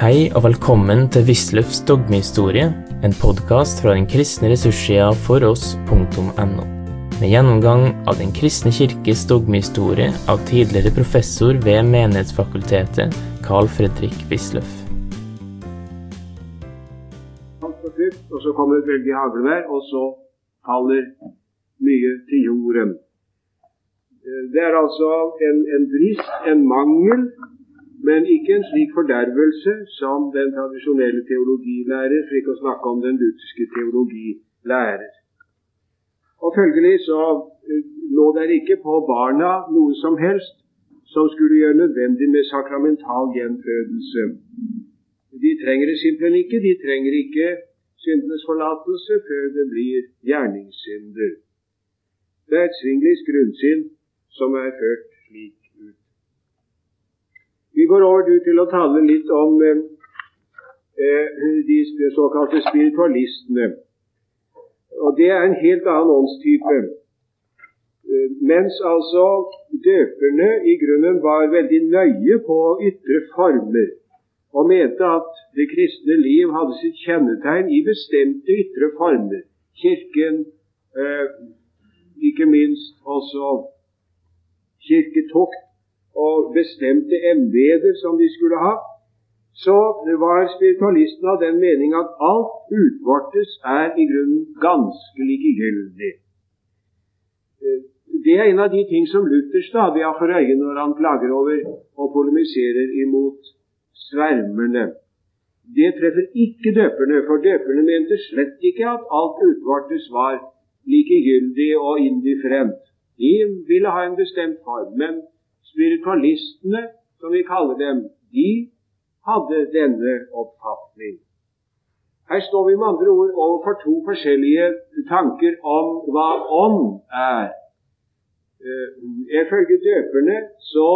Hei og velkommen til Wisløffs dogmehistorie, en podkast fra den kristne ressurssida foross.no. Med gjennomgang av Den kristne kirkes dogmehistorie av tidligere professor ved Menighetsfakultetet, Carl Fredrik Wisløff. Og så kommer et veldig haglevær, og så faller mye til jorden. Det er altså en, en brist, en mangel, men ikke en slik fordervelse som den tradisjonelle teologi lærer, for ikke å snakke om den lutherske teologi lærer. Og Følgelig så eh, lå der ikke på barna noe som helst som skulle gjøre nødvendig med sakramental gjenfødelse. De trenger det simpelthen ikke. De trenger ikke syndenes forlatelse før det blir gjerningssynder. Det er et svinglis grunnsyn som er ført slik vi går over du, til å tale litt om eh, eh, de såkalte spiritualistene. Og Det er en helt annen åndstype. Eh, mens altså døperne i grunnen var veldig nøye på ytre former og mente at det kristne liv hadde sitt kjennetegn i bestemte ytre former. Kirken, eh, ikke minst også kirketukt og bestemte embeter som de skulle ha, så var spiritualisten av den mening at alt utvortes er i grunnen ganske likegyldig. Eh, det er en av de ting som Luther stadig har for øye når han klager over og polemiserer imot svermerne. Det treffer ikke døperne, for døperne mente slett ikke at alt utvortes var likegyldig og indifferent. De ville ha en bestemt form. men Spiritualistene, som vi kaller dem, de hadde denne oppfatning. Her står vi med andre ord overfor to forskjellige tanker om hva ånd er. Eh, ifølge døperne så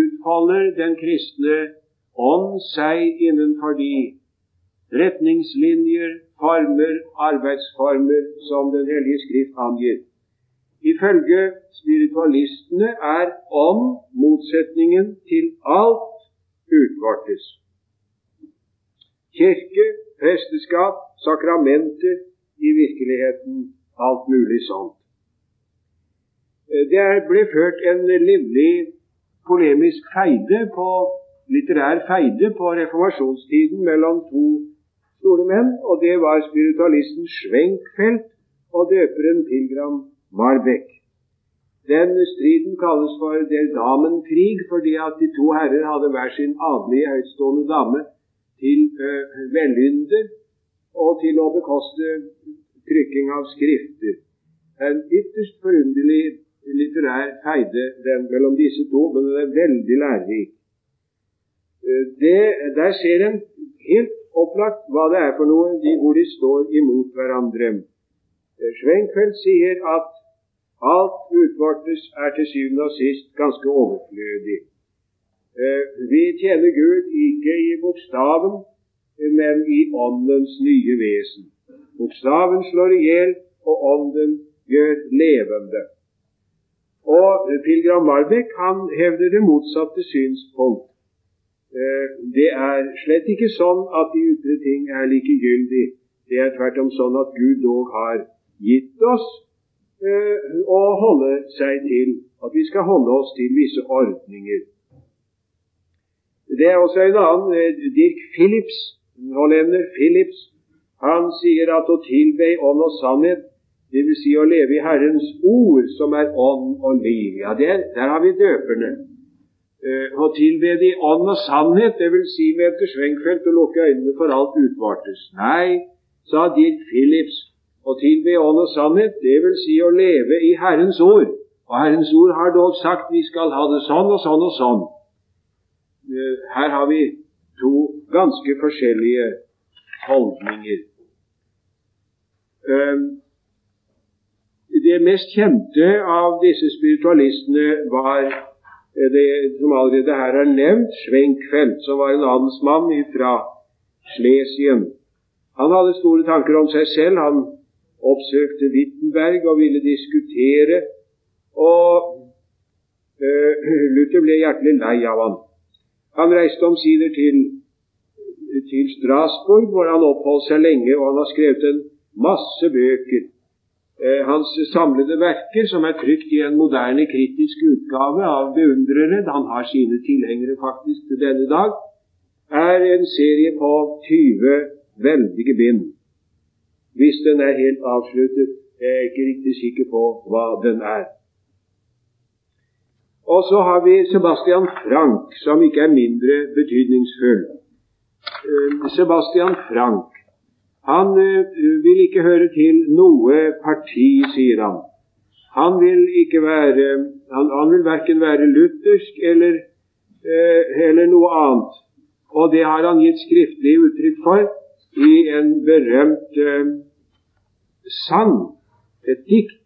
utfolder den kristne ånd seg innenfor de retningslinjer, former, arbeidsformer som Den hellige skrift angir. Ifølge spiritualistene er ånd motsetningen til alt utvortes. Kirke, presteskap, sakramenter, i virkeligheten alt mulig sånt. Det ble ført en livlig polemisk feide på, litterær feide på reformasjonstiden mellom to store menn, og det var spiritualisten Schwenkfeldt og døperen Pilgram Marbek. Den striden kalles for Del Damen-krig, fordi at de to herrer hadde hver sin adelige, høytstående dame til uh, vellynde og til å bekoste trykking av skrifter. En ytterst forunderlig litterær feide den mellom disse to, men den er veldig lærerik. Uh, det, der ser en helt opplagt hva det er for noe, de, hvor de står imot hverandre. Schwenkfeldt sier at Alt utvortes er til syvende og sist ganske overflødig. Eh, vi tjener Gud ikke i bokstaven, men i Åndens nye vesen. Bokstaven slår i hjel, og Ånden gjør levende. Og Pilgram Marbek han hevder det motsatte synspunkt. Eh, det er slett ikke sånn at de ytre ting er likegyldig. Det er tvert om sånn at Gud dog har gitt oss å eh, holde seg til at vi skal holde oss til visse ordninger. Det er også en annen, eh, Dirk Phillips, hollender Phillips, han sier at å tilbe ånd og sannhet, dvs. Si å leve i Herrens ord, som er ånd og liv. Ja, der, der har vi døperne. Eh, å tilbe i ånd og sannhet, dvs. Si med etter Schwenkfeldt å lukke øynene for alt utvartes. Nei, sa Dirk Phillips, å tilbe ånd og sannhet, det vil si å leve i Herrens ord. Og Herrens ord har dog sagt vi skal ha det sånn og sånn og sånn. Eh, her har vi to ganske forskjellige holdninger. Eh, det mest kjente av disse spiritualistene var eh, det som allerede her er nevnt, Schwenkfeldt, som var en adelsmann fra Slesien. Han hadde store tanker om seg selv. Han oppsøkte Wittenberg og ville diskutere. Og uh, Luther ble hjertelig lei av han. Han reiste omsider til til Strasbourg, hvor han oppholdt seg lenge, og han har skrevet en masse bøker. Eh, hans samlede verker, som er trykt i en moderne kritisk utgave av beundrere, han har sine tilhengere faktisk til denne dag, er en serie på 20 veldige bind. Hvis den er helt avsluttet, jeg er ikke riktig sikker på hva den er. Og så har vi Sebastian Frank, som ikke er mindre betydningsfull. Eh, Sebastian Frank han eh, vil ikke høre til noe parti, sier han. Han vil ikke være Han, han vil verken være luthersk eller, eh, eller noe annet. Og det har han gitt skriftlig uttrykk for i en berømt sang, et dikt,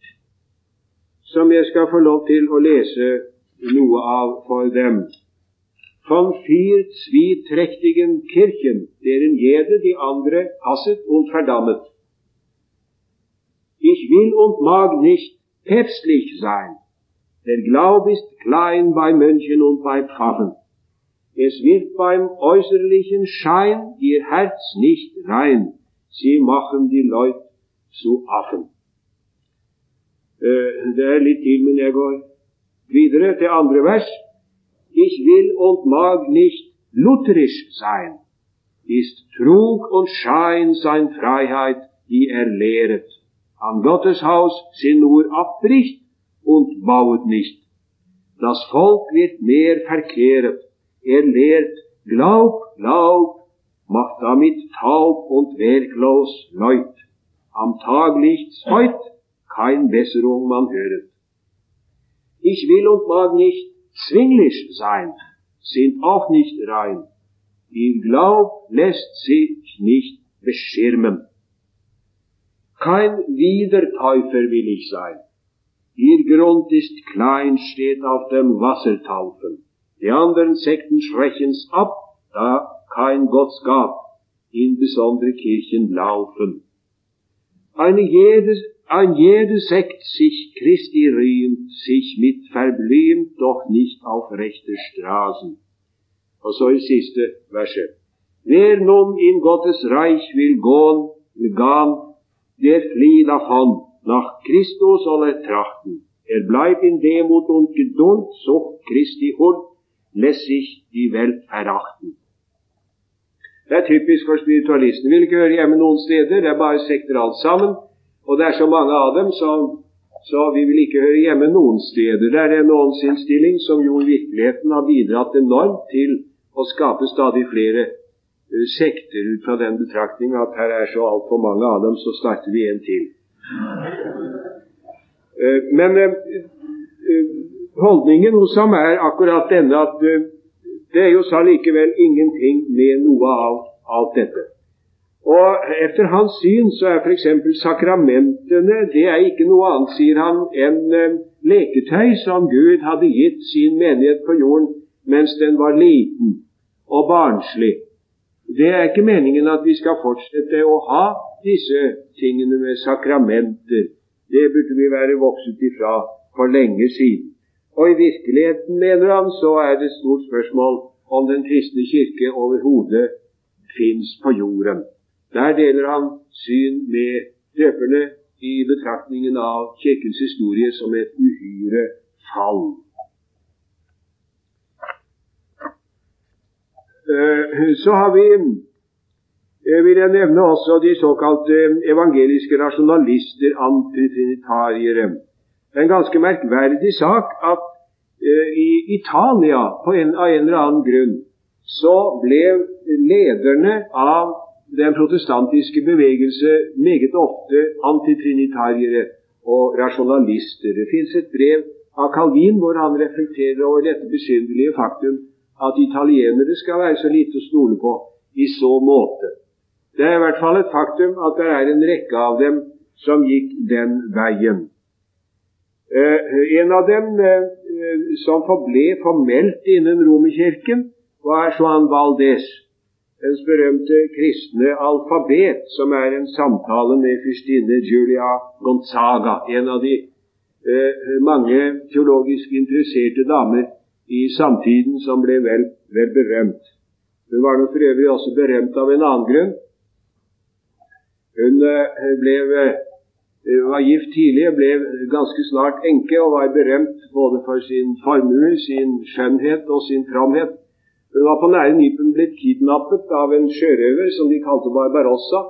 som jeg skal få lov til å lese noe av for dem. Von vier zwieträchtigen Kirchen, deren jede die andere hasset und verdammet. Ich will und mag nicht päpstlich sein. Der Glaub ist klein bei Mönchen und bei Pfaffen. Es wird beim äußerlichen Schein ihr Herz nicht rein. Sie machen die Leute zu Affen. Uh, det er litt til, men jeg går Videre til andre vers. Ich will und mag nicht lutherisch sein. Ist Trug und Schein sein Freiheit, die er lehret. An Gottes Haus sie nur abbricht und bauet nicht. Das Volk wird mehr verkehret. Er lehrt, glaub, glaub, macht damit taub und werklos Leut. Am Tag liegt's heut, kein Besserung man höret. Ich will und mag nicht zwinglich sein, sind auch nicht rein. Ihr Glaub lässt sich nicht beschirmen. Kein Wiedertäufer will ich sein. Ihr Grund ist klein, steht auf dem Wassertaufen. Die anderen Sekten schrechen's ab, da kein Gott gab, in besondere Kirchen laufen. Eine jedes an jede Sekt sich Christi rühmt, sich mit verblümt, doch nicht auf rechte Straßen. Og så i siste verset. Wer nun in Gottes Reich will gehen, gehen der flieht davon, nach Christus soll er trachten. Er bleibt in Demut und Geduld, sucht Christi Hund, lässt sich die Welt verachten. Det er typisk for spiritualisten. Vil ikke høre hjemme noen steder, det er bare sekter alt sammen. Og det er så mange av dem, så, så vi vil ikke høre hjemme noen steder. Det er en åndsinnstilling som jo i virkeligheten har bidratt enormt til å skape stadig flere uh, sekter ut fra den betraktning at her er så altfor mange av dem, så starter vi en til. Uh, men uh, holdningen hos ham er akkurat denne at det er jo så likevel ingenting med noe av alt dette. Og Etter hans syn så er f.eks. sakramentene det er ikke noe annet, sier han, enn eh, leketøy som Gud hadde gitt sin menighet på jorden mens den var liten og barnslig. Det er ikke meningen at vi skal fortsette å ha disse tingene med sakramenter. Det burde vi være vokset ifra for lenge siden. Og i virkeligheten, mener han, så er det et stort spørsmål om Den kristne kirke overhodet fins på jorden. Der deler han syn med døperne i betraktningen av Kirkens historie som et uhyre fall. Eh, så har vi eh, vil jeg nevne også de såkalte evangeliske rasjonalister, antitrinitariere. Det er en ganske merkverdig sak at uh, i Italia, en, av en eller annen grunn, så ble lederne av den protestantiske bevegelse meget ofte antitrinitariere og rasjonalister. Det fins et brev av Calvin hvor han reflekterer over dette besynderlige faktum at italienere skal være så lite å stole på i så måte. Det er i hvert fall et faktum at det er en rekke av dem som gikk den veien. Eh, en av dem eh, som forble formelt innen Romerkirken, var Joan Valdez dens berømte kristne alfabet, som er en samtale med fyrstinne Julia Gonzaga, en av de eh, mange teologisk interesserte damer i samtiden som ble vel, vel berømt. Hun var nå for øvrig også berømt av en annen grunn. Hun ble, var gift tidlig ble ganske snart enke, og var berømt både for sin formue, sin skjønnhet og sin framhet. Hun var på nære nipen blitt kidnappet av en sjørøver som de kalte Barbarossa,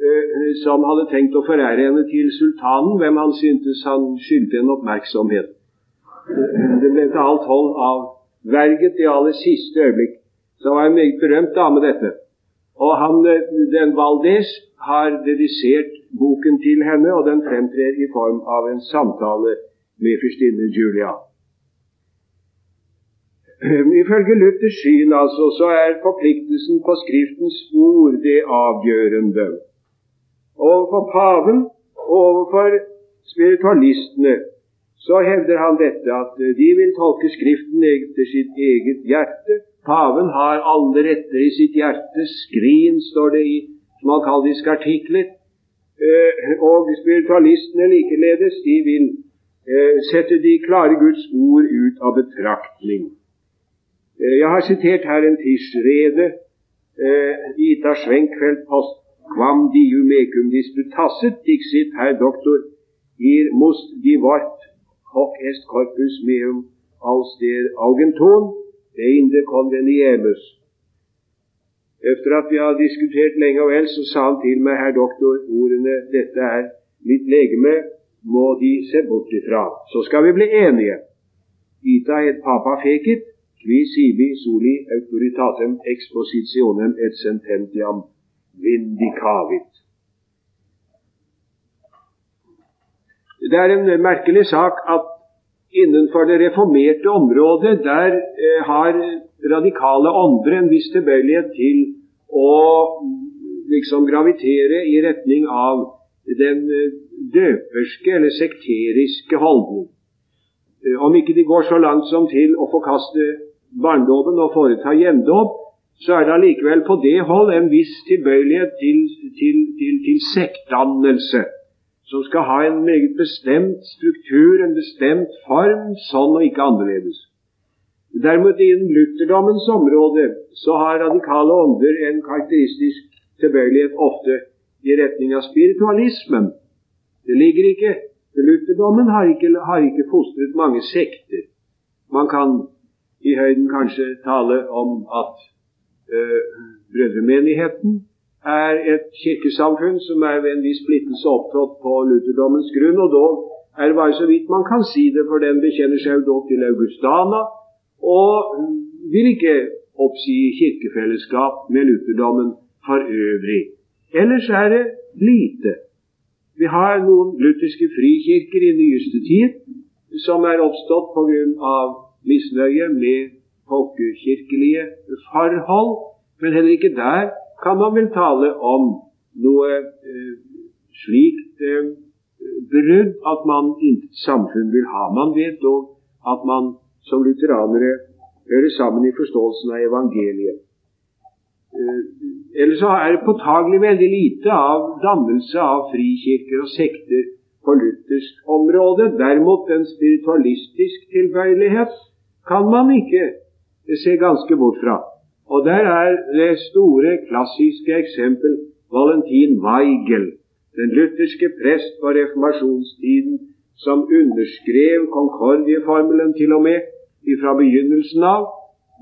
eh, som hadde tenkt å forære henne til sultanen, hvem han syntes han skyldte en oppmerksomhet. Eh, det ble til alt hold avverget i aller siste øyeblikk. Så var en meget berømt dame, dette. Og han, eh, den Valdez har dedisert boken til henne, og den fremtrer i form av en samtale med fyrstinne Julia. Ifølge Luthers syn altså, så er forpliktelsen på Skriftens ord det avgjørende. Overfor paven og overfor spiritualistene så hevder han dette at de vil tolke Skriften etter sitt eget hjerte. Paven har alle retter i sitt hjerte. Skrin, står det i smalkaldiske artikler. Eh, og spiritualistene likeledes, de vil eh, sette de klare Guds ord ut av betraktning. Eh, jeg har sitert her en tirsrede eh, ita Schwenkfeldt post quam dium ecum disputasset dixit herr doktor ir must divort hoc est corpus meum aus der Augenton deinde conveniemus. Efter at vi har diskutert lenge og vel, så sa han til meg, herr doktor, ordene 'Dette er mitt legeme, må De se bort ifra'. Så skal vi bli enige. Ita et papa fekit, qui sibi soli autoritatem expositionem et sententiam vindicavit. Det er en merkelig sak at innenfor det reformerte området, der eh, har radikale ånder en viss tilbøyelighet til å liksom gravitere i retning av den eh, døperske eller sekteriske holdning. Eh, om ikke de går så langt som til å forkaste barndommen og foreta hjemdåp, så er det allikevel på det hold en viss tilbøyelighet til, til, til, til sektdannelse, som skal ha en meget bestemt struktur, en bestemt form, sånn og ikke annerledes. Derimot innen lutherdommens område så har radikale ånder en karakteristisk tilbøyelighet ofte i retning av spiritualismen. Det ligger ikke Lutherdommen har ikke, har ikke fostret mange sekter. Man kan i høyden kanskje tale om at øh, Brødremenigheten er et kirkesamfunn som er ved en viss splittelse opptrådt på lutherdommens grunn, og dog er det bare så vidt man kan si det, for den bekjenner seg jo dog til Augustana og vil ikke oppsi kirkefellesskap med lutherdommen for øvrig. Ellers er det lite. Vi har noen lutherske frikirker i nyeste tid som er oppstått pga misnøye med folkekirkelige forhold, men heller ikke der kan man vel tale om noe eh, slikt eh, brudd at man intet samfunn vil ha. Man vet dog at man som lutheranere hører sammen i forståelsen av evangeliet. Eh, ellers så er det påtagelig veldig lite av dannelse av frikirker og sekter på luthersk område. Derimot en spiritualistisk tilbøyelighet kan man ikke se ganske bort fra. Og der er det store, klassiske eksempel Valentin Weigel, den lutherske prest på reformasjonstiden, som underskrev Concordie-formelen til og med fra begynnelsen av,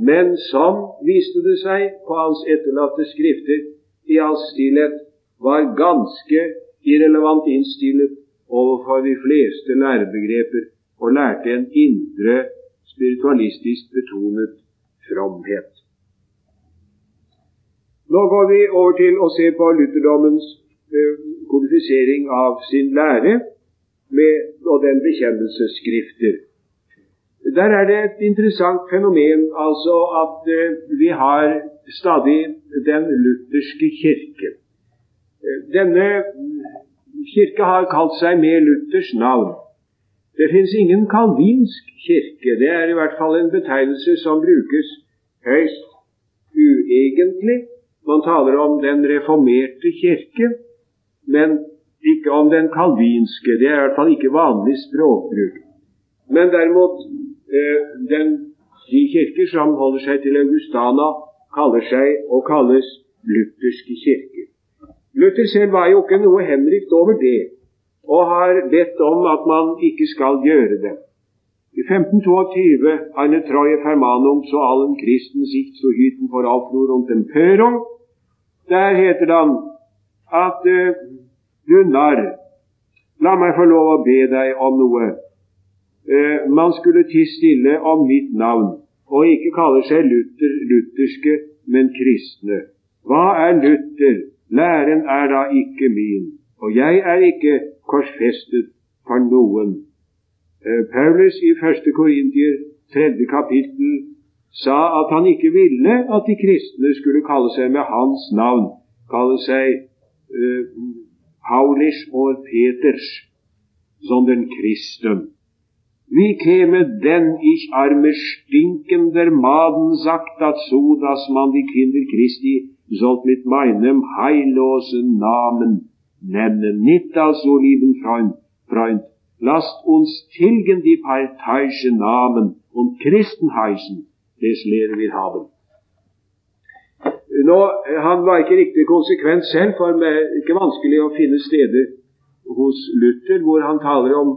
men som, viste det seg på hans etterlatte skrifter, i all stillhet var ganske irrelevant innstillet overfor de fleste lærebegreper og lærte en indre spiritualistisk betonet fromhet. Nå går vi over til å se på lutherdommens eh, kodifisering av sin lære med, og den bekjennelsesskrifter. Der er det et interessant fenomen, altså at uh, vi har stadig den lutherske kirke. Uh, denne kirke har kalt seg med Luthers navn. Det fins ingen kalvinsk kirke. Det er i hvert fall en betegnelse som brukes høyst uegentlig. Man taler om den reformerte kirke, men ikke om den kalvinske. Det er i hvert fall ikke vanlig språkbruk. Men derimot eh, den, de kirker som holder seg til Augustana, kaller seg og kalles lutherske kirker. Luther selv var jo ikke noe henrykt over det, og har bedt om at man ikke skal gjøre det. I 1522 eine treue fermanum så allen Christen sich zu hüten vor Aufruhr und Empörung. Der heter det at uh, du narr, la meg få lov å be deg om noe. Uh, man skulle tie stille om mitt navn, og ikke kalle seg Luther, lutherske, men kristne. Hva er Luther? Læren er da ikke min, og jeg er ikke korsfestet for noen. Eh, Paulus i 1. Korintier 3. kapittel sa at han ikke ville at de kristne skulle kalle seg med hans navn, kalle seg uh, Paulisch og Peters, sondern Christen. Wie käme denn ich arme stinkender Maden sagt dazu, dass man die Kinder Christi sollt mit meinem heillosen Namen nennen. Nicht also, lieben Freund, Freund, lasst uns tilgen die parteiischen Namen und Christen heißen, des Lehre wir haben. Nå, Han var ikke riktig konsekvent selv, for det er ikke vanskelig å finne steder hos Luther hvor han taler om,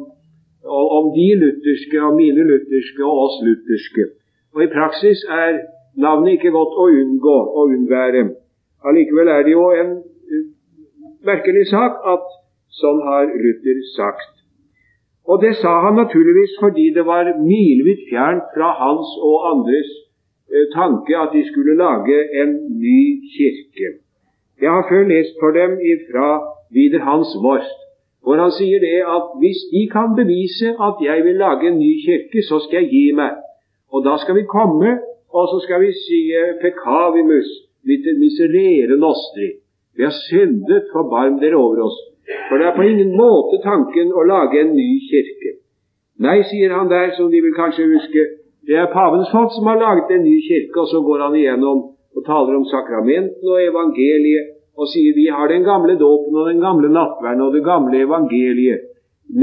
om de lutherske, og mine lutherske og oss lutherske. Og I praksis er navnet ikke godt å unngå å unnvære. Allikevel er det jo en uh, merkelig sak at sånn har Luther sagt. Og det sa han naturligvis fordi det var milevidt fjernt fra hans og andres tanke at de skulle lage en ny kirke. Jeg har før lest for dem ifra Wider Hans Worst, hvor han sier det at hvis de kan bevise at jeg vil lage en ny kirke, så skal jeg gi meg. Og da skal vi komme, og så skal vi si pekavimus, miserere nostri. Vi har syndet, forbarm dere over oss. For det er på ingen måte tanken å lage en ny kirke. Nei, sier han der, som de vil kanskje huske, det er pavens folk som har laget en ny kirke, og så går han igjennom og taler om sakramentene og evangeliet og sier vi har den gamle dåpen og den gamle nattverden og det gamle evangeliet.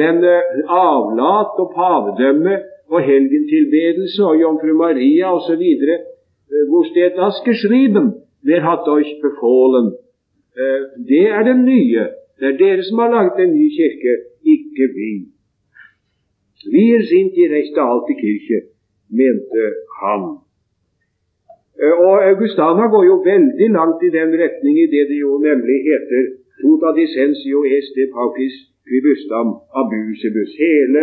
Men eh, avlat og pavedømme og helgentilbedelse og jomfru Maria osv. Hvor stedet das geschrieben? Wer hat euch befohlen? Uh, det er det nye. Det er dere som har laget en ny kirke, ikke vi. Wir sind die rechte alte Kirche, mente han. Og Augustana går jo veldig langt i den retning i det det jo nemlig heter Tota dissensio este paucis quibustam abusibus. Hele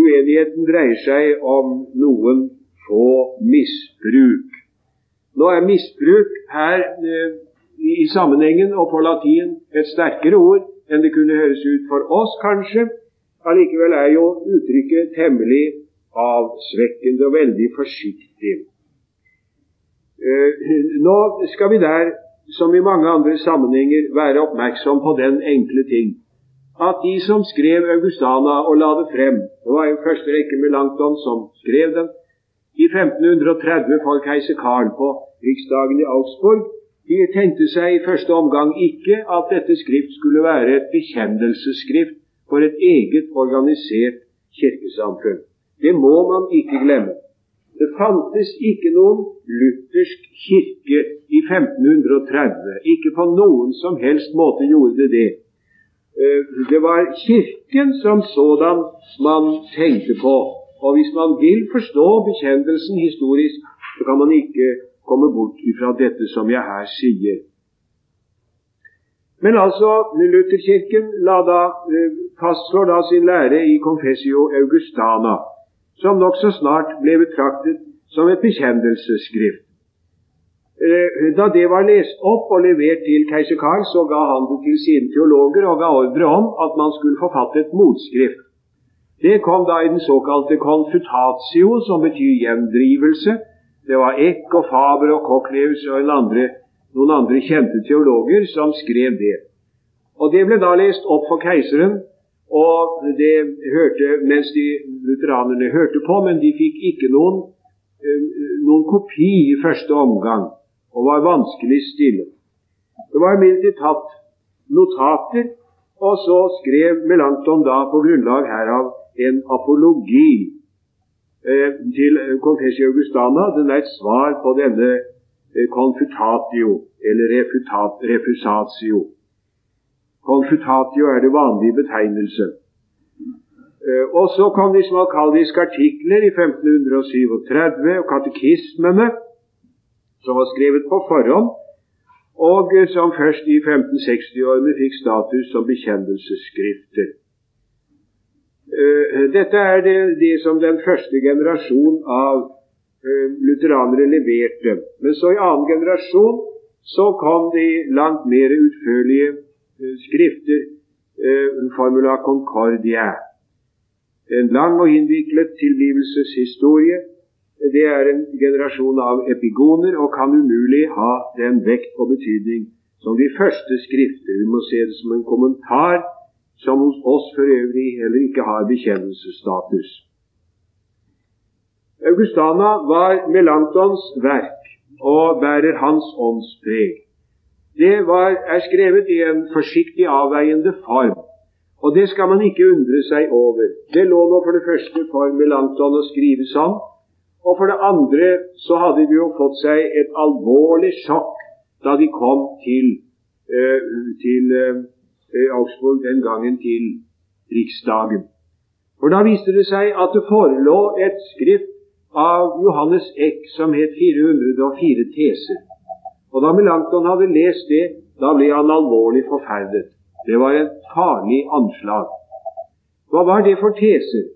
uenigheten dreier seg om noen få misbruk. Nå er misbruk her eh, i sammenhengen og på latin et sterkere ord enn det kunne høres ut for oss, kanskje. Allikevel er jo uttrykket temmelig avsvekkende og veldig forsiktig. Eh, nå skal vi der, som i mange andre sammenhenger, være oppmerksom på den enkle ting at de som skrev Augustana og la det frem Det var jo første rekke Melanchthon som skrev den. I 1530 for keiser Karl på riksdagen i Augsburg. De tenkte seg i første omgang ikke at dette skrift skulle være et bekjennelsesskrift for et eget organisert kirkesamfunn. Det må man ikke glemme. Det fantes ikke noen luthersk kirke i 1530. Ikke på noen som helst måte gjorde det det. Eh, det var Kirken som sådan man tenkte på. Og hvis man vil forstå bekjennelsen historisk, så kan man ikke komme bort ifra dette som jeg her sier. Men altså, Lutherkirken da, eh, fastslår da sin lære i Confessio Augustana som nokså snart ble betraktet som et bekjennelsesskrift. Eh, da det var lest opp og levert til keiser Karl, så ga han det til sine teologer og ga ordre om at man skulle forfatte et motskrift. Det kom da i den såkalte confutatio, som betyr gjendrivelse. Det var Eck og Faber og Cochleus og andre, noen andre kjente teologer som skrev det. Og Det ble da lest opp for keiseren, og det hørte mens de lutheranerne hørte på, men de fikk ikke noen, eh, noen kopi i første omgang, og var vanskelig stille. Det var imidlertid tatt notater, og så skrev Melanchthon da på grunnlag herav en apologi eh, til Confessio Augustana. Den er et svar på denne confutatio eller refutat, refusatio. Confutatio er det vanlige betegnelse. Eh, og så kom de smalkaldiske artikler i 1537 og katekismene, som var skrevet på forhånd, og som først i 1560-årene fikk status som bekjennelsesskrifter. Eh, dette er det, det som den første generasjon av eh, lutheranere leverte. Men så i annen generasjon så kom de langt mer utførlige skrifter, Formula Concordia en lang og innviklet tilblivelseshistorie. Det er en generasjon av epigoner og kan umulig ha den vekt og betydning som de første skrifter. Vi må se det som en kommentar som hos oss for øvrig heller ikke har bekjennelsesstatus. Augustana var Melanktons verk og bærer hans åndspreg. Det var, er skrevet i en forsiktig avveiende form og det skal man ikke undre seg over. Det lå nå for det første for Melanchthon å skrive sånn, og for det andre så hadde de jo fått seg et alvorlig sjokk da de kom til, uh, til uh, Augsburg, den gangen til riksdagen. For da viste det seg at det forelå et skrift av Johannes Eck som het 404 teser. Og da Melanchthon hadde lest det, da ble han alvorlig forferdet. Det var et farlig anslag. Hva var det for teser?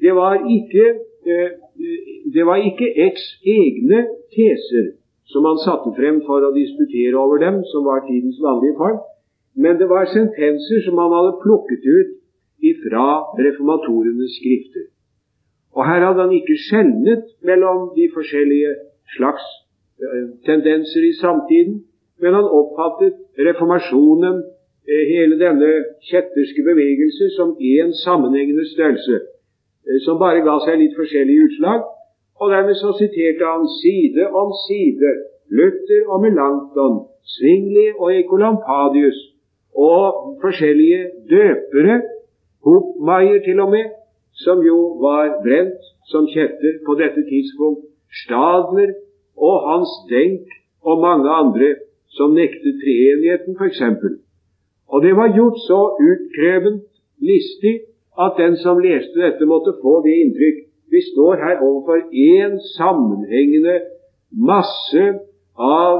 Det var ikke, eh, det var ikke X egne teser som han satte frem for å disputere over dem, som var tidens vanlige form, men det var sentenser som han hadde plukket ut ifra reformatorenes skrifter. Og her hadde han ikke skjelnet mellom de forskjellige slags tendenser i samtiden, men han oppfattet reformasjonen Eh, hele denne kjetterske bevegelse som én sammenhengende størrelse, eh, som bare ga seg litt forskjellige utslag. Og dermed så siterte han side om side Luther og Melanchthon, Svingli og Ekolampadius og forskjellige døpere, Hopmeier til og med, som jo var brent som kjetter på dette tidspunkt, Stadler og Hans Denk og mange andre som nektet treenigheten, f.eks. Og det var gjort så utkrevent listig at den som leste dette, måtte få det inntrykk vi står her overfor én sammenhengende masse av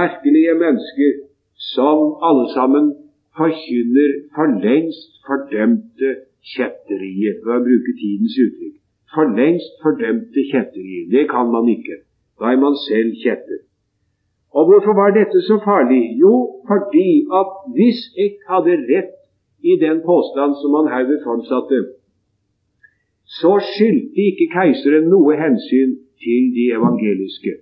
merkelige mennesker som alle sammen forkynner for lengst fordømte kjetterier, for å bruke tidens uttrykk. For lengst fordømte kjetterier. Det kan man ikke. Da er man selv kjetter. Og hvorfor var dette så farlig? Jo, fordi at hvis Eck hadde rett i den påstand som han herved framsatte, så skyldte ikke keiseren noe hensyn til de evangeliske.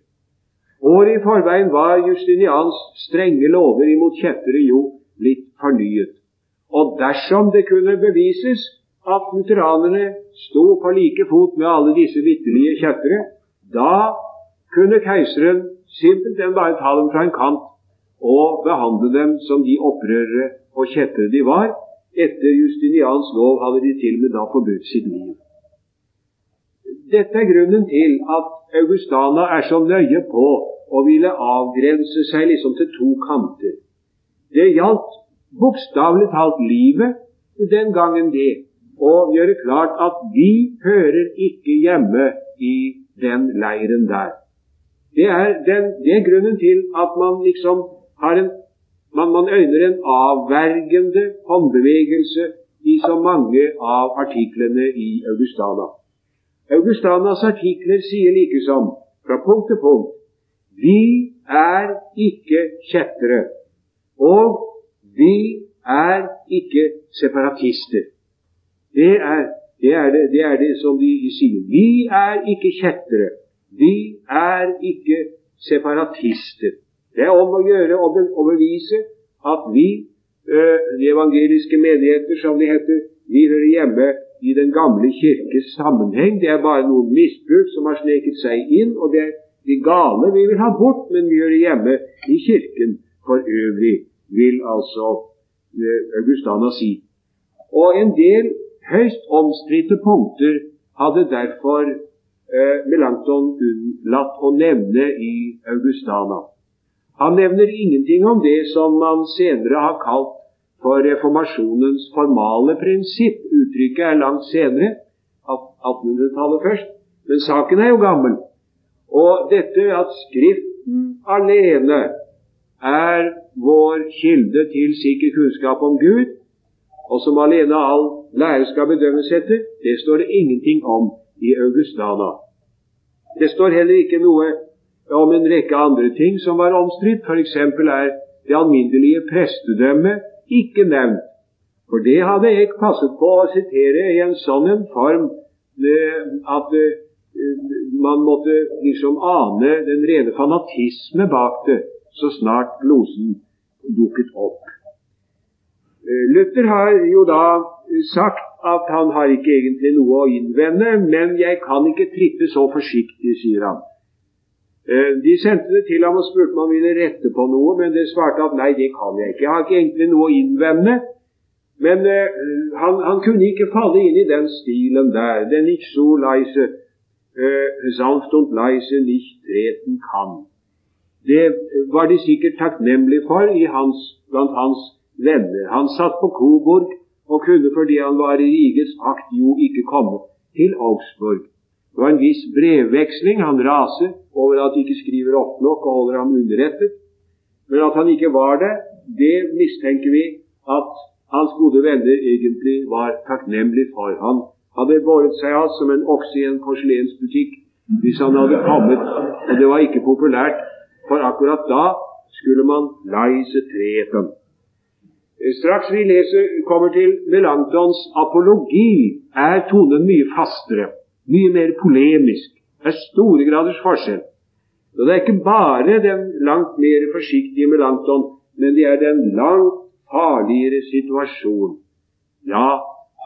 Året i forveien var Justinians strenge lover imot kjettere jo blitt fornyet. Og dersom det kunne bevises at lutheranerne sto på like fot med alle disse vitterlige kjettere, da kunne keiseren simpelthen bare ta dem fra en kant og behandle dem som de opprørere og kjettere de var. Etter Justinians lov hadde de til og med da forbudt sitt liv. Dette er grunnen til at Augustana er så nøye på å ville avgrense seg liksom til to kanter. Det gjaldt bokstavelig talt livet den gangen det, å gjøre klart at vi hører ikke hjemme i den leiren der. Det er, den, det er grunnen til at man liksom har en man, man øyner en avvergende håndbevegelse i så mange av artiklene i Augustana. Augustanas artikler sier likesom, fra punkt til punkt, vi er ikke kjettere, og vi er ikke separatister. Det er det, er det, det, er det som de sier. Vi er ikke kjettere. Vi er ikke separatister. Det er om å gjøre å, bevise at vi, de evangeliske menigheter, som de heter, vi hører hjemme i den gamle kirkes sammenheng. Det er bare noen misbruk som har sneket seg inn, og det er de gale vi vil ha bort, men vi hører hjemme i kirken for øvrig, vil altså Augustana si. Og en del høyst omstridte punkter hadde derfor eh, Melanchthon unnlatt å nevne i Augustana. Han nevner ingenting om det som man senere har kalt for reformasjonens formale prinsipp. Uttrykket er langt senere, 1800-tallet først, men saken er jo gammel. Og dette at Skriften alene er vår kilde til sikker kunnskap om Gud, og som alene all lære skal bedømmes etter, det står det ingenting om i Augustana. Det står heller ikke noe om en rekke andre ting som var omstridt. F.eks. er det alminnelige prestedømmet ikke nevnt. For det hadde jeg passet på å sitere i en sånn en form eh, at eh, man måtte liksom ane den rene fanatisme bak det så snart glosen dukket opp. Eh, Luther har jo da sagt at han har ikke egentlig noe å innvende, men jeg kan ikke trippe så forsiktig, sier han. Eh, de sendte det til ham og spurte om han ville rette på noe, men det svarte at nei, det kan jeg ikke. Jeg har ikke egentlig noe å innvende. Men han, han, kunne ikke falle inn i den stilen der. Den ikke so leise, sanft und leise nicht treten kann. Det var de sikkert takknemlige for hans, blant hans venner. Han satt på Coburg og kunne fordi han var i rikets akt jo ikke komme til Augsburg. Det var en viss brevveksling. Han raser over at de ikke skriver ofte nok og holder ham underrettet. Men at han ikke var det, det mistenker vi at hans gode venner egentlig var takknemlig for. Han hadde båret seg av som en okse i en porselensbutikk hvis han hadde kommet, og det var ikke populært, for akkurat da skulle man leise treten. Straks vi leser, kommer til Melanktons apologi, er tonen mye fastere mye mer polemisk. Det er store graders forskjell. Så Det er ikke bare den langt mer forsiktige Melanchthon, men det er den langt farligere situasjon. Ja,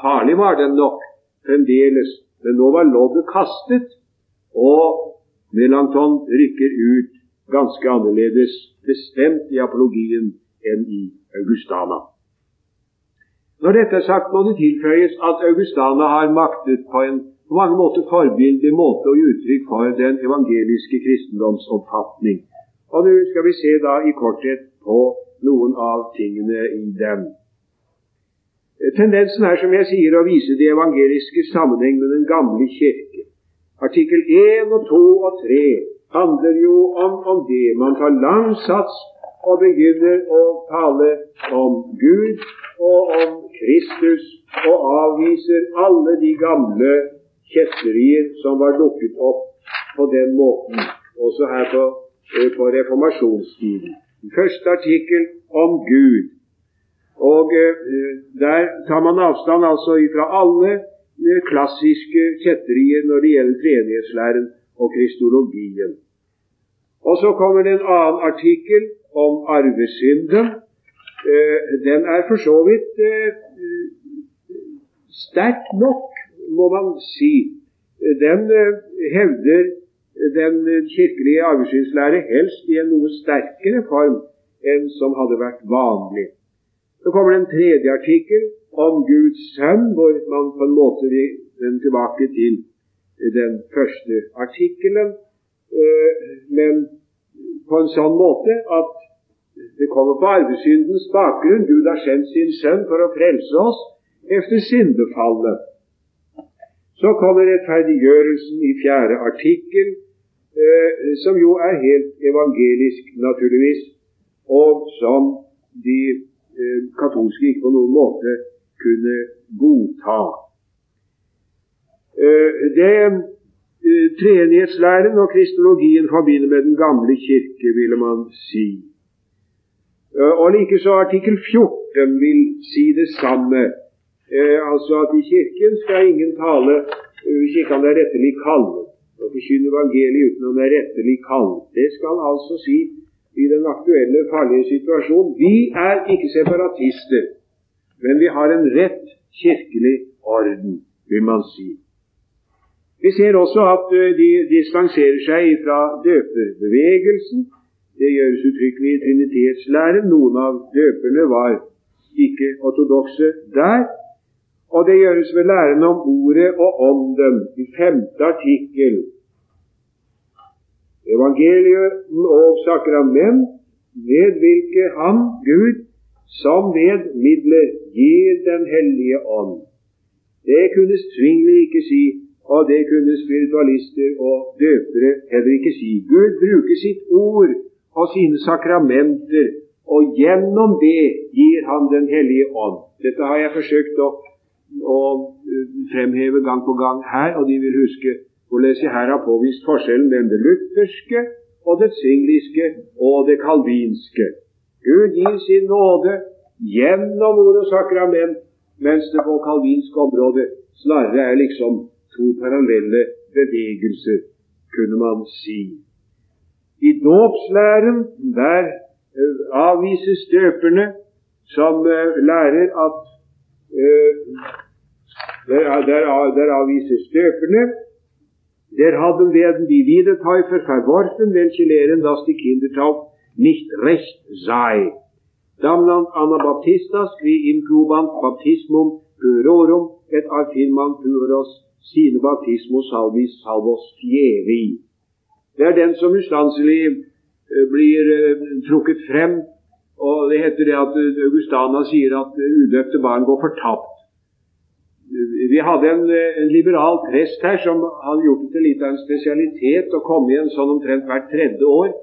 farlig var den nok fremdeles, men nå var loddet kastet, og Melanchthon rykker ut ganske annerledes bestemt i apologien enn i Augustana. Når dette er sagt, må det tilføyes at Augustana har maktet på en på mange måter forbilledlig måte å gi uttrykk for den evangeliske kristendomsoppfatning. Og nå skal vi se da i korthet på noen av tingene i den. Tendensen er, som jeg sier, å vise de evangeliske sammenheng med den gamle kirke. Artikkel 1 og 2 og 3 handler jo om, om det. Man tar lang sats og begynner å tale om Gud og om Kristus og avviser alle de gamle kjetterier som var dukket opp på den måten, også her på, eh, på reformasjonstiden. Første artikkel om Gud. Og eh, Der tar man avstand altså fra alle eh, klassiske kjetterier når det gjelder treenighetslæren og kristologien. Og så kommer det en annen artikkel om arvesynden. Den er for så vidt sterk nok må man si, den eh, hevder den kirkelige arvesynslære helst i en noe sterkere form enn som hadde vært vanlig. Så kommer det en tredje artikkel om Guds sønn, hvor man på en måte vil vende tilbake til den første artikkelen, eh, men på en sånn måte at det kommer på arvesyndens bakgrunn. Gud har sendt sin sønn for å frelse oss efter syndefallet. Så kommer rettferdiggjørelsen i fjerde artikkel, eh, som jo er helt evangelisk, naturligvis, og som de eh, katolske ikke på noen måte kunne godta. Eh, det eh, Treenighetslæren og kristologien forbinder med den gamle kirke, ville man si. Eh, og likeså artikkel 14 vil si det samme Eh, altså at i Kirken skal ingen tale eh, hvis ikke han er rettelig kallet. Å forkynne evangeliet uten han er rettelig kallet. Det skal altså si i den aktuelle farlige situasjonen vi er ikke separatister, men vi har en rett kirkelig orden, vil man si. Vi ser også at eh, de distanserer seg fra døperbevegelsen. Det gjøres uttrykkelig i trinitetslæren. Noen av døperne var ikke ortodokse der. Og det gjøres ved læren om Ordet og Ånden i femte artikkel evangeliet og sakrament, ved hvilke Han, Gud, som ved midler gir Den hellige ånd. Det kunne Svingli ikke si, og det kunne spiritualister og døpere heller ikke si. Gud bruker sitt ord og sine sakramenter, og gjennom det gir Han Den hellige ånd. Dette har jeg forsøkt å, å uh, fremheve gang på gang her, og de vil huske hvordan jeg her har påvist forskjellen mellom det lutherske og det singliske og det kalvinske. Gud gir sin nåde gjennom ord og sakrament, mens det på kalvinsk område snarere er liksom to parallelle bevegelser, kunne man si. I dåpslæren der uh, avvises døperne som uh, lærer at uh, der, der, der avvises døperne Der haben werden die Wiedertäufer verworfen, welche lehren, dass die Kindertauf nicht recht sei. Damnant anabaptistas qui incubant baptismum purorum et affirmant puros sine baptismus salvis salvos fieri. Det er den som ustanselig eh, blir uh, trukket frem, og det heter det at Augustana sier at udøpte barn går fortapt. Vi hadde en, en, liberal prest her som hadde gjort det til litt av en spesialitet å komme igjen sånn omtrent hvert tredje år.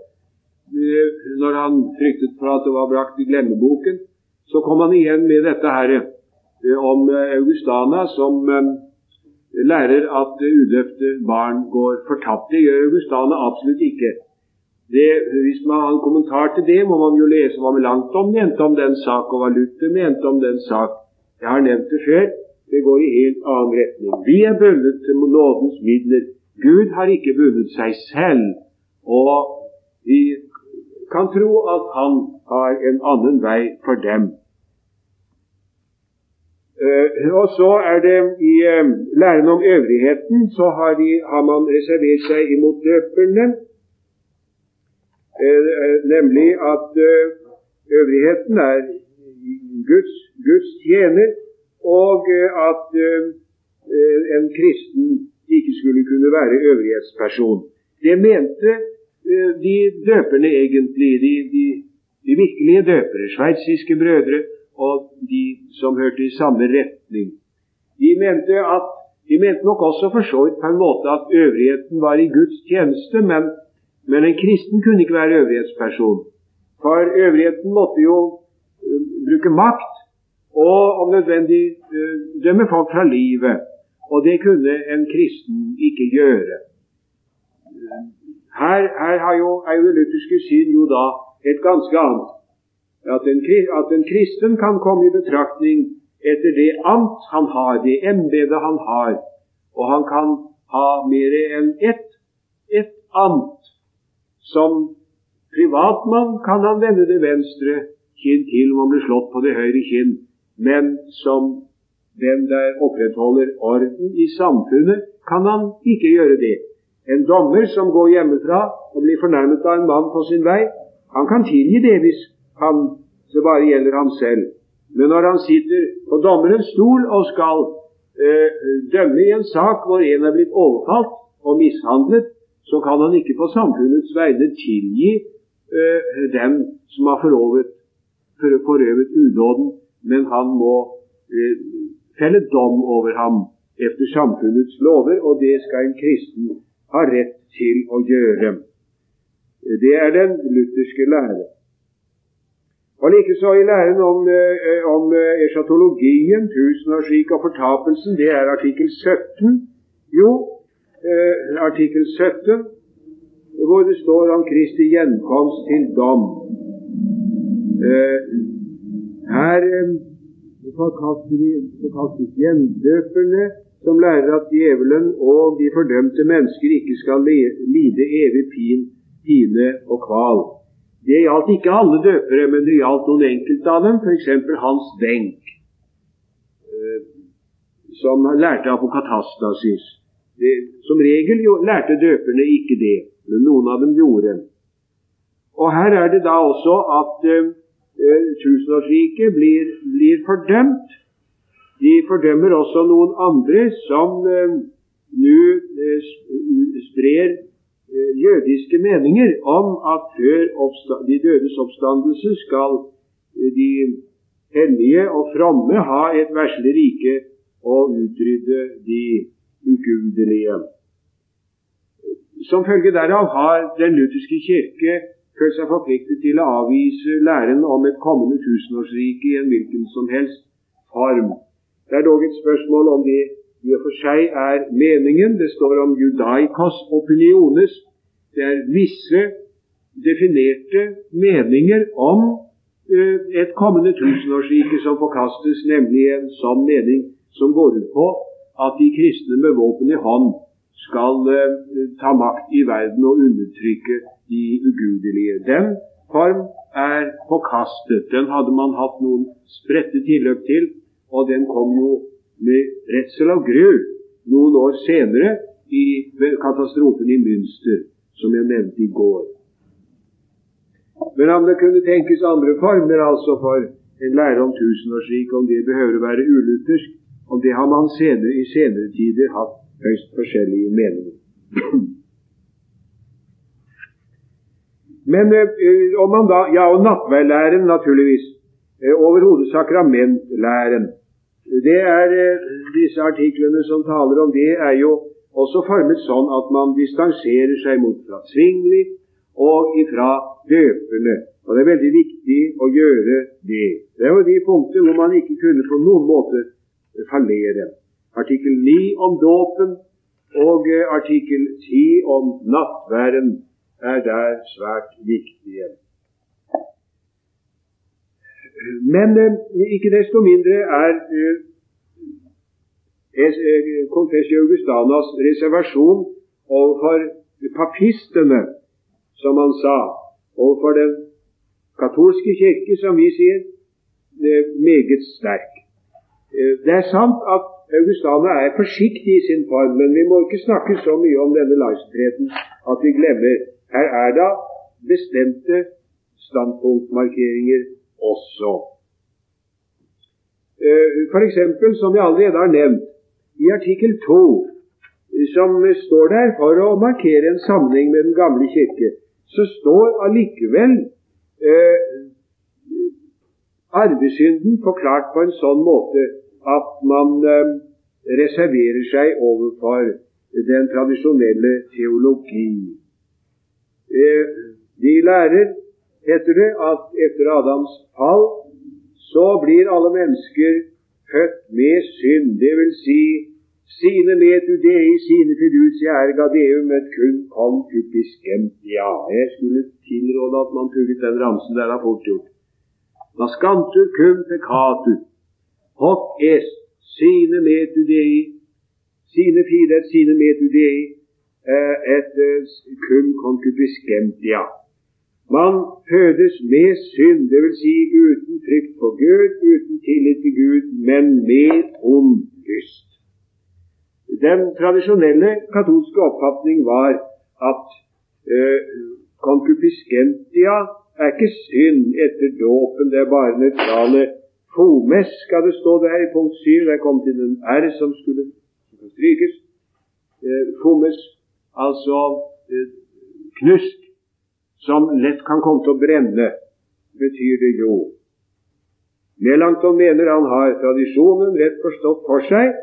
Eh, når han fryktet for at det var brakt i glemmeboken, så kom han igjen med dette her eh, om eh, Augustana som lærer at udøpte barn går fortapt. Det gjør Augustane absolutt ikke. Det, hvis man har en kommentar til det, må man jo lese hva Melanchthon mente om den sak, og hva Luther mente om den sak. Jeg har nevnt det før. Det går i helt annen retning. Vi er bundet til nådens midler. Gud har ikke bundet seg selv. Og vi kan tro at han har en annen vei for dem. Uh, og så er det i uh, læren om øvrigheten så har, de, har man reservert seg imot døperne, uh, nemlig at øvrigheten er Guds, Guds tjener, og eh, at eh, en kristen ikke skulle kunne være øvrighetsperson. Det mente eh, de døperne egentlig, de, de, de virkelige døpere, sveitsiske brødre og de som hørte i samme retning. De mente, at, de mente nok også for så vidt på en måte at øvrigheten var i Guds tjeneste, men, men en kristen kunne ikke være øvrighetsperson. For øvrigheten måtte jo bruke makt og om nødvendig uh, dømme folk fra livet. Og det kunne en kristen ikke gjøre. Her, her jo, er jo det lutherske syn jo da et ganske annet. At en, at en kristen kan komme i betraktning etter det amt han har, det embetet han har. Og han kan ha mer enn ett et amt. Som privatmann kan han vende det venstre kinn til om han blir slått på det høyre kinn men som den der opprettholder orden i samfunnet, kan han ikke gjøre det. En dommer som går hjemmefra og blir fornærmet av en mann på sin vei, han kan tilgi det hvis han, det bare gjelder ham selv. Men når han sitter på dommerens stol og skal eh, dømme i en sak hvor en er blitt overfalt og mishandlet, så kan han ikke på samfunnets vegne tilgi eh, den som har forøvet, forøvet udåden men han må eh, felle dom over ham etter samfunnets lover, og det skal en kristen ha rett til å gjøre. Det er den lutherske lære. Og likeså i læren om, eh, om eh, eschatologien, tusenårsriket og fortapelsen, det er artikkel 17. Jo, eh, artikkel 17, hvor det står om Kristi gjenkomst til dom. Eh, her eh, forkastes gjendøperne, som lærer at djevelen og de fordømte mennesker ikke skal lide evig pin, pine og kval. Det gjaldt ikke alle døpere, men det gjaldt noen enkelte av dem, f.eks. Hans Benk, eh, som lærte apokatastasis. Det, som regel jo, lærte døperne ikke det, men noen av dem gjorde. Og her er det da også at Eh, tusenårsriket blir, blir, fordømt. De fordømmer også noen andre som eh, nå eh, sprer jødiske meninger om at før de dødes oppstandelse skal eh, de hellige og fromme ha et verslig rike og utrydde de ugudelige. Som følge derav har Den lutherske kirke følt seg forpliktet til å avvise læren om et kommende tusenårsrike i en hvilken som helst form. Det er dog et spørsmål om det i og for seg er meningen. Det står om judaikos opiniones. Det er visse definerte meninger om uh, et kommende tusenårsrike som forkastes, nemlig en sånn mening som går ut på at de kristne med våpen i hånd skal uh, ta makt i verden og undertrykke de ugudelige. Den form er forkastet. Den hadde man hatt noen spredte tilløp til, og den kom jo med redsel av gru noen år senere i katastrofen i Münster, som jeg nevnte i går. Men om det kunne tenkes andre former altså for en lære om tusenårsriket, om det behøver å være uluthersk, om det har man senere, i senere tider hatt høyst forskjellige meninger. Men øh, om man da, ja, og nattverdlæren, naturligvis. Øh, overhodet sakramentlæren. Det er eh, Disse artiklene som taler om det, er jo også formet sånn at man distanserer seg mot fra svingli og ifra døperne. Og Det er veldig viktig å gjøre det. Det er jo de punkter hvor man ikke kunne på noen måte fallere. Artikkel 9 om dåpen og eh, artikkel 10 om nattværen er der svært viktige. Men eh, ikke desto mindre er eh, Confessio eh, Augustanas reservasjon overfor papistene, som han sa, overfor den katolske kirke, som vi sier, meget sterk. Det er sant at Augustana er forsiktig i sin form, men vi må ikke snakke så mye om denne laissenheten at vi glemmer her er da bestemte standpunktmarkeringer også. Eh, F.eks., som jeg allerede har nevnt, i artikkel 2, som står der for å markere en sammenheng med Den gamle kirke, så står allikevel eh, arvesynden forklart på en sånn måte at man eh, reserverer seg overfor den tradisjonelle teologi. Eh, de lærer heter det at etter Adams fall så blir alle mennesker født med synd. Det vil si sine metudei, sine fiducia erga deum et kun concupiscem. Ja, jeg skulle tilråde at man pugget den ramsen der, har fort gjort. Nascantur cum peccatur, hoc est sine metudei, sine fidet, sine metudei, eh, et eh, cum concupiscentia. Man fødes med synd, dvs. Si uten frykt for Gud, uten tillit til Gud, men med ond lyst. Den tradisjonelle katolske oppfatning var at eh, konkupiskentia er ikke synd etter dåpen, det er bare nøytrale fomes, skal det stå der i punkt 7. Der kom til en R som skulle strykes. Eh, fomes, altså eh, knusk som lett kan komme til å brenne, betyr det jo. Melankton mener han har tradisjonen rett forstått for seg.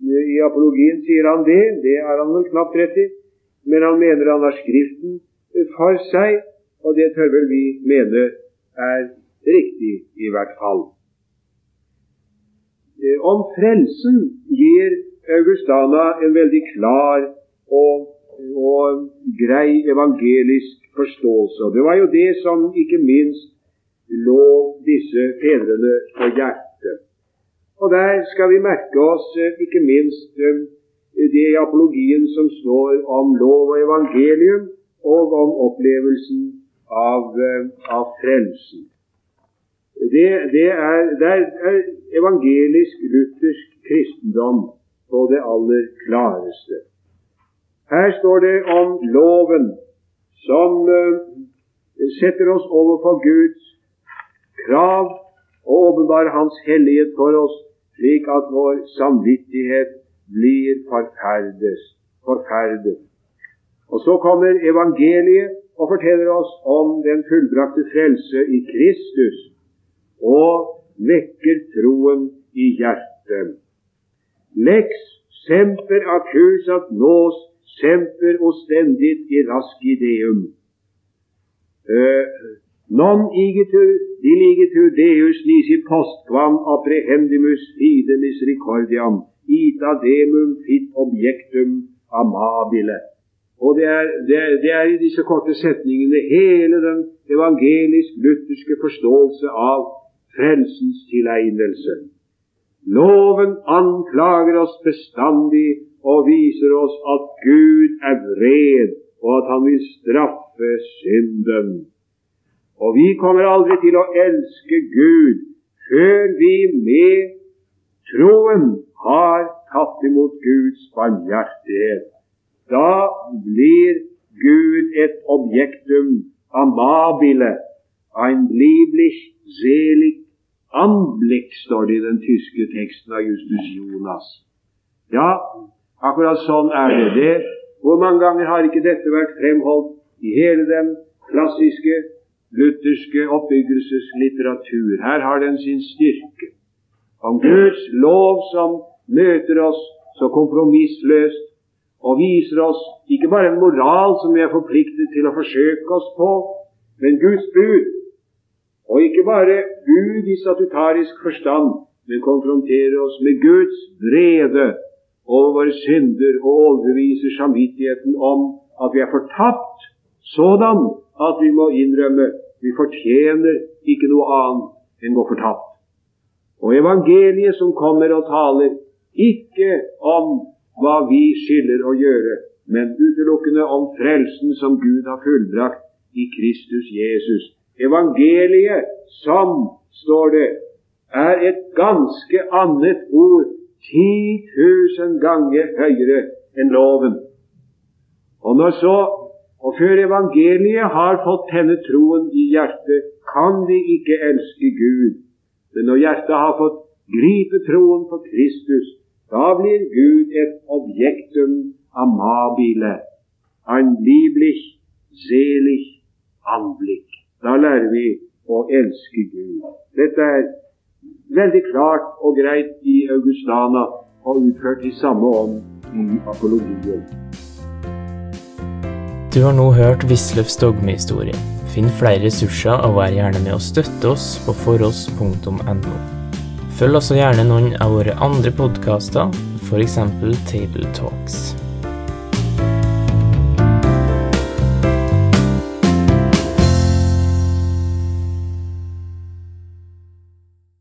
I apologien sier han det, det har han vel knapt rett i. Men han mener han har Skriften for seg, og det tør vel vi mene er riktig i hvert fall. Eh, om frelsen gir Augustana en veldig klar og, og grei evangelisk forståelse. Det var jo det som ikke minst lå disse fedrene på hjertet. Og der skal vi merke oss eh, ikke minst eh, det i apologien som står om lov og evangelium, og om opplevelsen av, eh, av frelsen. Det, det, er, det er evangelisk-luthersk kristendom på det aller klareste. Her står det om loven som uh, setter oss overfor Guds krav og åpenbarer Hans hellighet for oss, slik at vår samvittighet blir forferdet. Og så kommer evangeliet og forteller oss om den fullbrakte frelse i Kristus, og vekker troen i hjertet. Lex semper accusat nos semper ostendit i raskideum. Uh, eh, non igitur diligitur deus nisi postquam apprehendimus fide misericordiam ita demum fit objektum amabile. Og det er, det, er, det er, i disse korte setningene hele den evangelisk-lutherske forståelse av frelsens tilegnelse. Loven anklager oss bestandig og viser oss at Gud er vred, og at han vil straffe synden. Og vi kommer aldri til å elske Gud før vi med troen har tatt imot Guds barmhjertighet. Da blir Gud et objektum amabile, ein lieblich selig anblick, står det i den tyske teksten av Justus Jonas. Ja, akkurat sånn er det. det. Hvor mange ganger har ikke dette vært fremholdt i hele den klassiske lutherske oppbyggelseslitteratur? Her har den sin styrke. Om Guds lov som møter oss så kompromissløst og viser oss ikke bare en moral som vi er forpliktet til å forsøke oss på, men Guds bud og ikke bare bud i statutarisk forstand, men konfronterer oss med Guds vrede over våre synder og overbeviser samvittigheten om at vi er fortapt sådan at vi må innrømme vi fortjener ikke noe annet enn å gå fortapt. Og evangeliet som kommer og taler ikke om hva vi skylder å gjøre, men utelukkende om frelsen som Gud har fullbrakt i Kristus Jesus. Evangeliet, som, står det, er et ganske annet ord, ti tusen ganger høyere enn loven. Og når så og før evangeliet har fått tenne troen i hjertet, kan vi ikke elske Gud. Men når hjertet har fått gripe troen på Kristus, da blir Gud et objektum amabile, ein lieblich, selig Anblick. Da lærer vi å elske Gud. Dette er veldig klart og greit i Augustana og utført i samme ånd i apologien. Du har nå hørt Wisløffs dogmehistorie. Finn flere ressurser og vær gjerne med å støtte oss på foross.no. Følg også gjerne noen av våre andre podkaster, f.eks. Table Talks.